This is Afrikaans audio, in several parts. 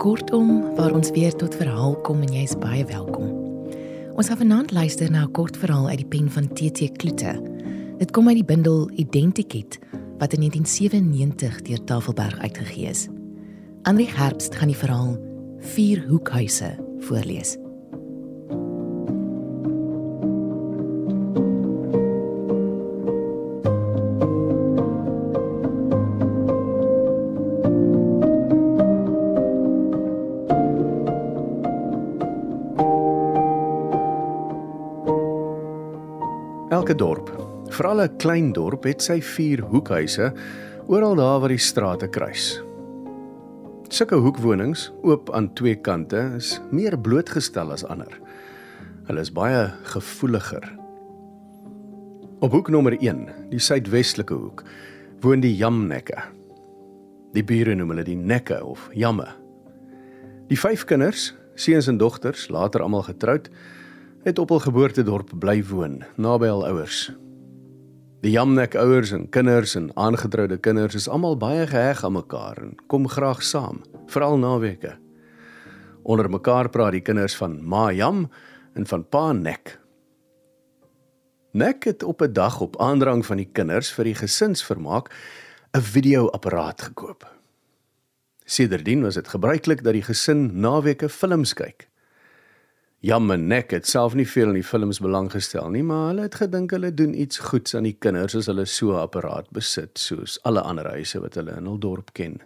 Jy kortom waar ons weer tot verhaal kom en jy's baie welkom. Ons gaan vanaand luister na 'n kort verhaal uit die pen van TT Kloete. Dit kom uit die bundel Identikit wat in 1997 deur Tafelberg uitgegee is. Andri Herbst gaan die verhaal Vier Hoekhuise voorlees. Elke dorp, veral 'n klein dorp, het sy vier hoekhuise oral daar waar die strate kruis. Sulke hoekwonings, oop aan twee kante, is meer blootgestel as ander. Hulle is baie gevoeliger. Op hoek nommer 1, die suidwestelike hoek, woon die Jamnekke. Die bure noem hulle die Nekke of Jamme. Die vyf kinders, seuns en dogters, later almal getroud, het op hul geboortedorp bly woon, naby hul ouers. Die Jamnek ouers en kinders en aangetroude kinders is almal baie geheg aan mekaar en kom graag saam, veral naweke. Onder mekaar praat die kinders van Ma Jam en van Pa Nek. Nek het op 'n dag op aandrang van die kinders vir die gesinsvermaak 'n videoapparaat gekoop. Sedertdien was dit gebruiklik dat die gesin naweke films kyk. Jam en Nek het self nie veel in die films belang gestel nie, maar hulle het gedink hulle doen iets goeds aan die kinders as hulle so 'n apparaat besit, soos alle ander huise wat hulle in hul dorp ken.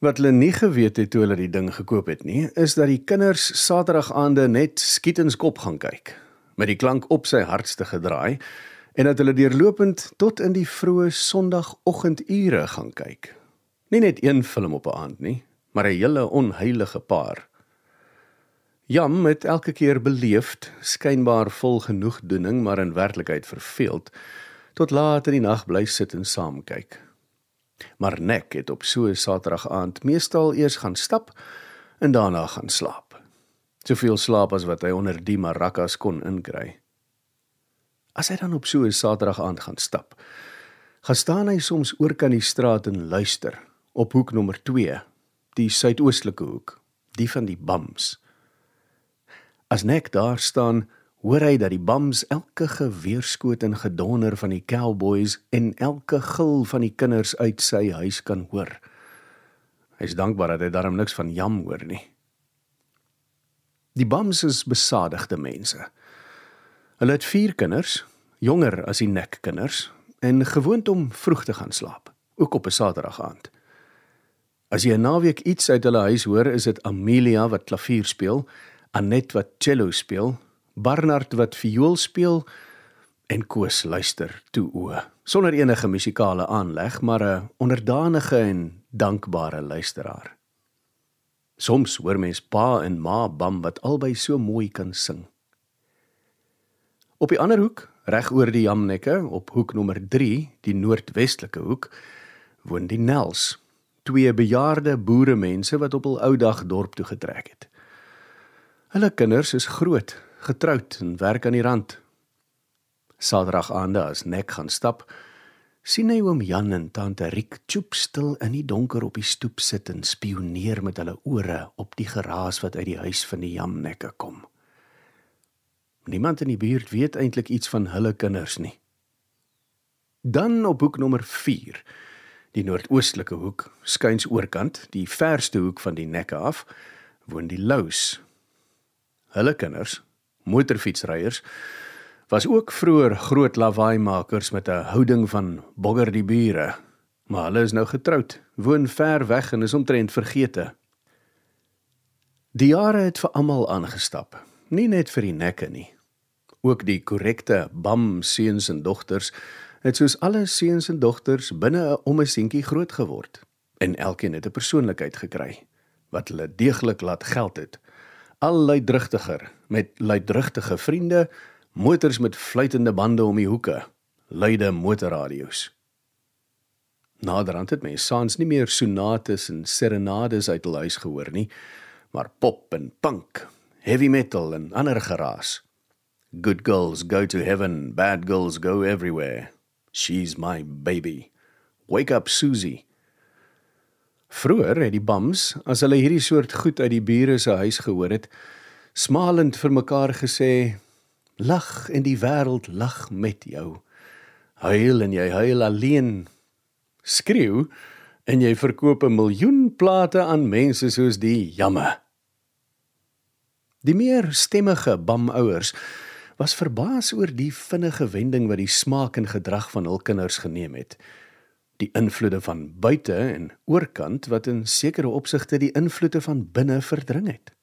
Wat hulle nie geweet het toe hulle die ding gekoop het nie, is dat die kinders Saterdagaande net skietens kop gaan kyk, met die klank op sy hardste gedraai en dat hulle deurlopend tot in die vroeë Sondagoggendure gaan kyk. Nie net een film op 'n aand nie, maar 'n hele onheilige paar. Jam het elke keer beleefd, skynbaar vol genoegdoening, maar in werklikheid verveeld, tot laat in die nag bly sit en saam kyk. Maar Nek het op so 'n Saterdag aand meestal eers gaan stap en daarna gaan slaap. Soveel slaap as wat hy onder die maracas kon inkry. As hy dan op so 'n Saterdag aand gaan stap, gaan staan hy soms oor kan die straat en luister op hoek nommer 2, die suidoostelike hoek, die van die Bams. As Nek daar staan, hoor hy dat die bams elke geweerskoot en gedonder van die cowboys en elke gil van die kinders uit sy huis kan hoor. Hy's dankbaar dat hy daarom niks van jam hoor nie. Die bams is besadigde mense. Hulle het 4 kinders, jonger as die Nek kinders en gewoond om vroeg te gaan slaap, ook op 'n Saterdag aand. As jy 'n naweek iets uit hulle huis hoor, is dit Amelia wat klavier speel Anet wat cello speel, Barnard wat viool speel en Koos luister toe o, sonder enige musikale aanleg, maar 'n onderdanige en dankbare luisteraar. Soms hoor mens pa en ma bam wat albei so mooi kan sing. Op die ander hoek, reg oor die Jamnekke, op hoek nommer 3, die noordwestelike hoek, woon die Nels, twee bejaarde boeremense wat op hul ou dag dorp toe getrek het. Hulle kinders is groot, getroud en werk aan die rand. Saterdag aande as Nek gaan stap, sien hy oom Jan en tante Riek choop stil in die donker op die stoep sit en spioneer met hulle ore op die geraas wat uit die huis van die Jamnekke kom. Niemand in die buurt weet eintlik iets van hulle kinders nie. Dan op hoek nommer 4, die noordoostelike hoek, skuins oorkant, die verste hoek van die Nekke af, woon die Lous Hulle kinders, motorfietsryers, was ook vroeër groot lawaaimakers met 'n houding van bogger die bure, maar hulle is nou getroud, woon ver weg en is omtrent vergete. Die jare het vir almal aangestap, nie net vir die nekke nie. Ook die korrekte bam seuns en dogters het soos alle seuns en dogters binne 'n ommesientjie groot geword en elkeen het 'n persoonlikheid gekry wat hulle deeglik laat geld het al luidrugtiger met luidrugtige vriende, motors met fluitende bande om die hoeke, luide motorradio's. Naderhand het mense saans nie meer sonates en serenades uit hul huis gehoor nie, maar pop en punk, heavy metal en ander geraas. Good girls go to heaven, bad girls go everywhere. She's my baby. Wake up Susie. Vroeger het die bams, as hulle hierdie soort goed uit die bure se huis gehoor het, smalend vir mekaar gesê: "Lag en die wêreld lag met jou. Huil en jy huil alleen. Skreeu en jy verkoop 'n miljoen plate aan mense soos die jamme." Die meer stemmige bamouers was verbaas oor die vinnige wending wat die smaak en gedrag van hul kinders geneem het. Die invloede van buite en oorkant wat in sekere opsigte die invloede van binne verdring het.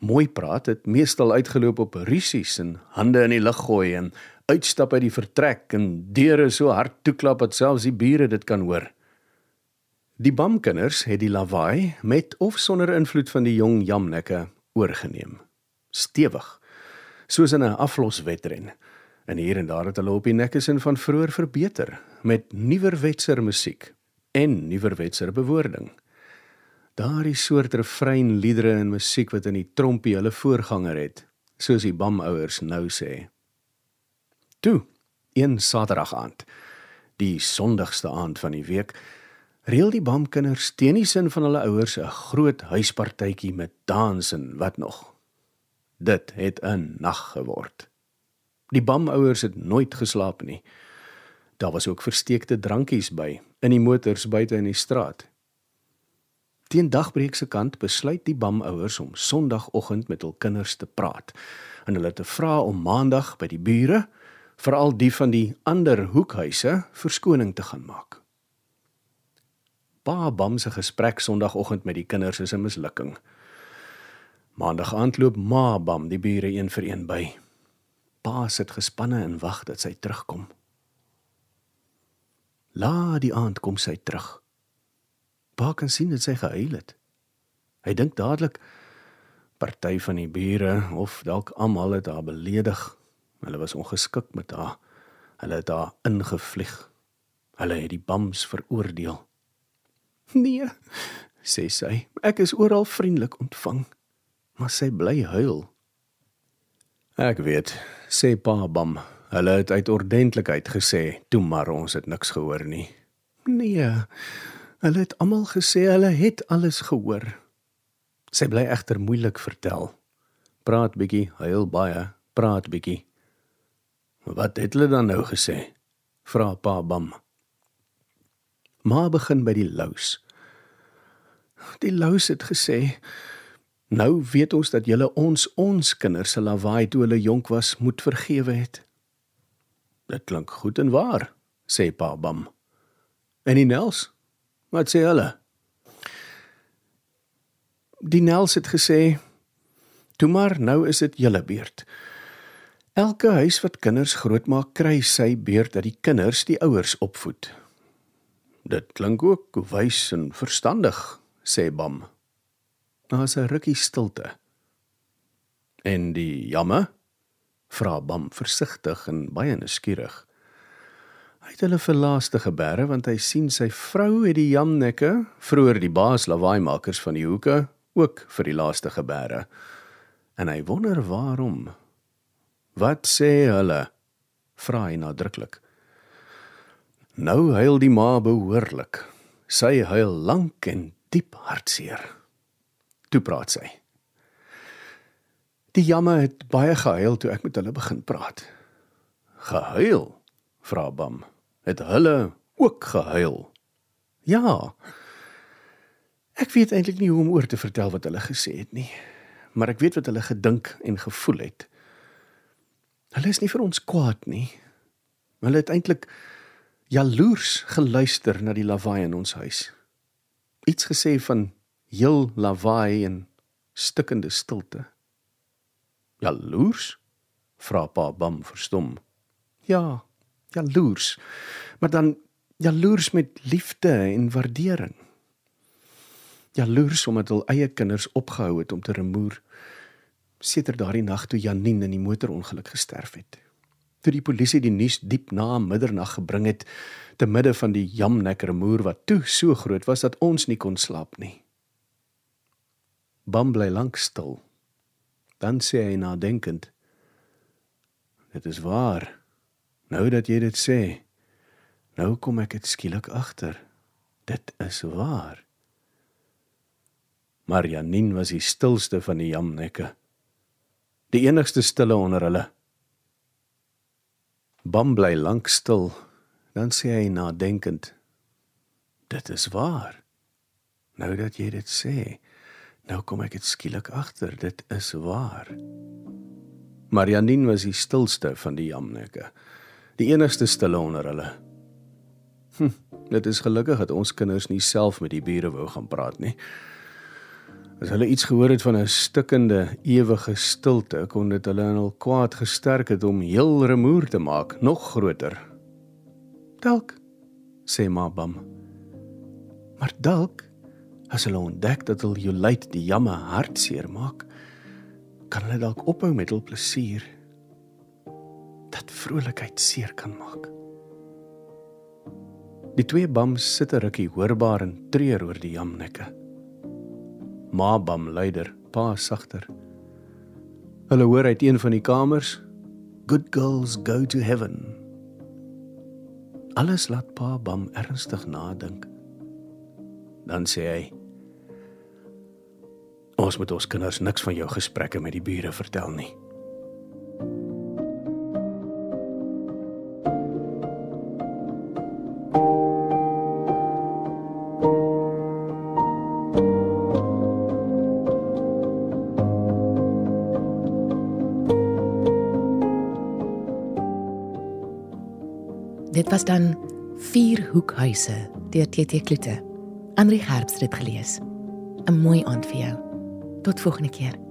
Mooi praat het meestal uitgeloop op rusies en hande in die lug gooi en uitstap uit die vertrek en deure so hard toeklap dat selfs die bure dit kan hoor. Die bamkinders het die lawaai met of sonder invloed van die jong jamnekke oorgeneem. Stewig, soos in 'n afloswedren. En hier en daar het hulle op die nekkesin van vroeër verbeter met nuwerwetser musiek en nuwerwetser bewoording. Daardie soort refreinliedere en musiek wat in die trompie hulle voorganger het, soos die bamouers nou sê. Toe, een Saterdag aand, die sondigste aand van die week, reël die bamkinders teen die sin van hulle ouers 'n groot huispartytjie met dans en wat nog. Dit het 'n nag geword. Die bamouers het nooit geslaap nie. Daar was ook versteekte drankies by in die motors buite in die straat. Teen dagbreek se kant besluit die bamouers om Sondagoggend met hul kinders te praat en hulle te vra om Maandag by die bure, veral die van die ander hoekhuise, verskoning te gaan maak. Pa Bam se gesprek Sondagoggend met die kinders is 'n mislukking. Maandag aand loop Ma Bam die bure een vir een by. Pa sit gespanne en wag dat sy terugkom. La die aand kom sy terug. Pa kan sien dat sy gehuil het. Hy dink dadelik party van die bure of dalk almal het haar beledig. Hulle was ongeskik met haar. Hulle het haar ingevlieg. Hulle het die bams veroordeel. Nee, sê sy. Ek is oral vriendelik ontvang, maar sy bly huil. Ek weet, sê Pa Bam. Hulle het uit ordentlikheid gesê, "Toe maar ons het niks gehoor nie." Nee. Hulle het almal gesê hulle het alles gehoor. Sy bly egter moeilik vertel. Praat bietjie, huil baie, praat bietjie. Wat het hulle dan nou gesê? Vra Pa Bam. Ma begin by die lous. Die lous het gesê: "Nou weet ons dat julle ons ons kinders se lawaai toe hulle jonk was moet vergewe het." Dit klink goed en waar, sê Pa Bam. En die Nels? Wat sê hulle? Die Nels het gesê: "Toe maar, nou is dit julle beurt." Elke huis wat kinders grootmaak, kry sy beurt dat die kinders die ouers opvoed. Dit klink ook wys en verstandig, sê Bam. Daar's 'n rukkie stilte. En die jamme? vra Bam versigtig en baie nuuskierig. Hy het hulle verlaaste geberre want hy sien sy vrou het die jamnekke, vroeër die baas lawaaimakers van die hoeke, ook vir die laaste geberre. En hy wonder waarom. Wat sê hulle? vra hy nadruklik. Nou huil die ma behoorlik. Sy huil lank en diep hartseer. Toe praat sy. Die jamme het baie gehuil toe ek met hulle begin praat. Gehuil? vra Bam. Het hulle ook gehuil? Ja. Ek weet eintlik nie hoe om oor te vertel wat hulle gesê het nie, maar ek weet wat hulle gedink en gevoel het. Hulle is nie vir ons kwaad nie. Hulle het eintlik jaloers geluister na die lawaai in ons huis. Iets gesê van heel lawaai en stikkende stilte. Jaloers? vra pa Bam verstom. Ja, jaloers. Maar dan jaloers met liefde en waardering. Jaloers omdat hul eie kinders opgehou het om te remoer sedert daardie nag toe Janine in die motorongeluk gesterf het toe die polisie die nuus diep na middernag gebring het te midde van die jamnekker moer wat toe so groot was dat ons nie kon slaap nie. Bam bly lank stil. Dan sê hy nadenkend: "Dit is waar. Nou dat jy dit sê, nou kom ek dit skielik agter. Dit is waar." Maar Janine was die stilste van die jamnekke. Die enigste stille onder hulle. Bam bly lank stil, dan sê hy nadenkend: "Dit is waar. Nou dat jy dit sê, nou kom ek dit skielik agter, dit is waar." Marianine was die stilste van die jamnekke. Die enigste stille onder hulle. Hm, dit is gelukkig dat ons kinders nie self met die bure wou gaan praat nie. As hulle iets gehoor het van 'n stikkende ewige stilte, kon dit hulle in hul kwaad gesterk het om heel remoer te maak, nog groter. Dalk, sê ma Bam. Maar dalk as hulle ontdek dat hulle jou lyd die jamme hartseer maak, kan hulle dalk ophou met hul plesier. Dat vrolikheid seer kan maak. Die twee Bams sit 'n rukkie hoorbaar en treur oor die jamnekke ma bam luider, pa sagter. Hulle hoor uit een van die kamers, good girls go to heaven. Alles laat pa bam ernstig nadink. Dan sê hy: Ons moet ons kinders niks van jou gesprekke met die bure vertel nie. Dit was dan Vier Hoekhuise deur TT Kloete. Andri Herbst het dit gelees. 'n Mooi aand vir jou. Tot volgende keer.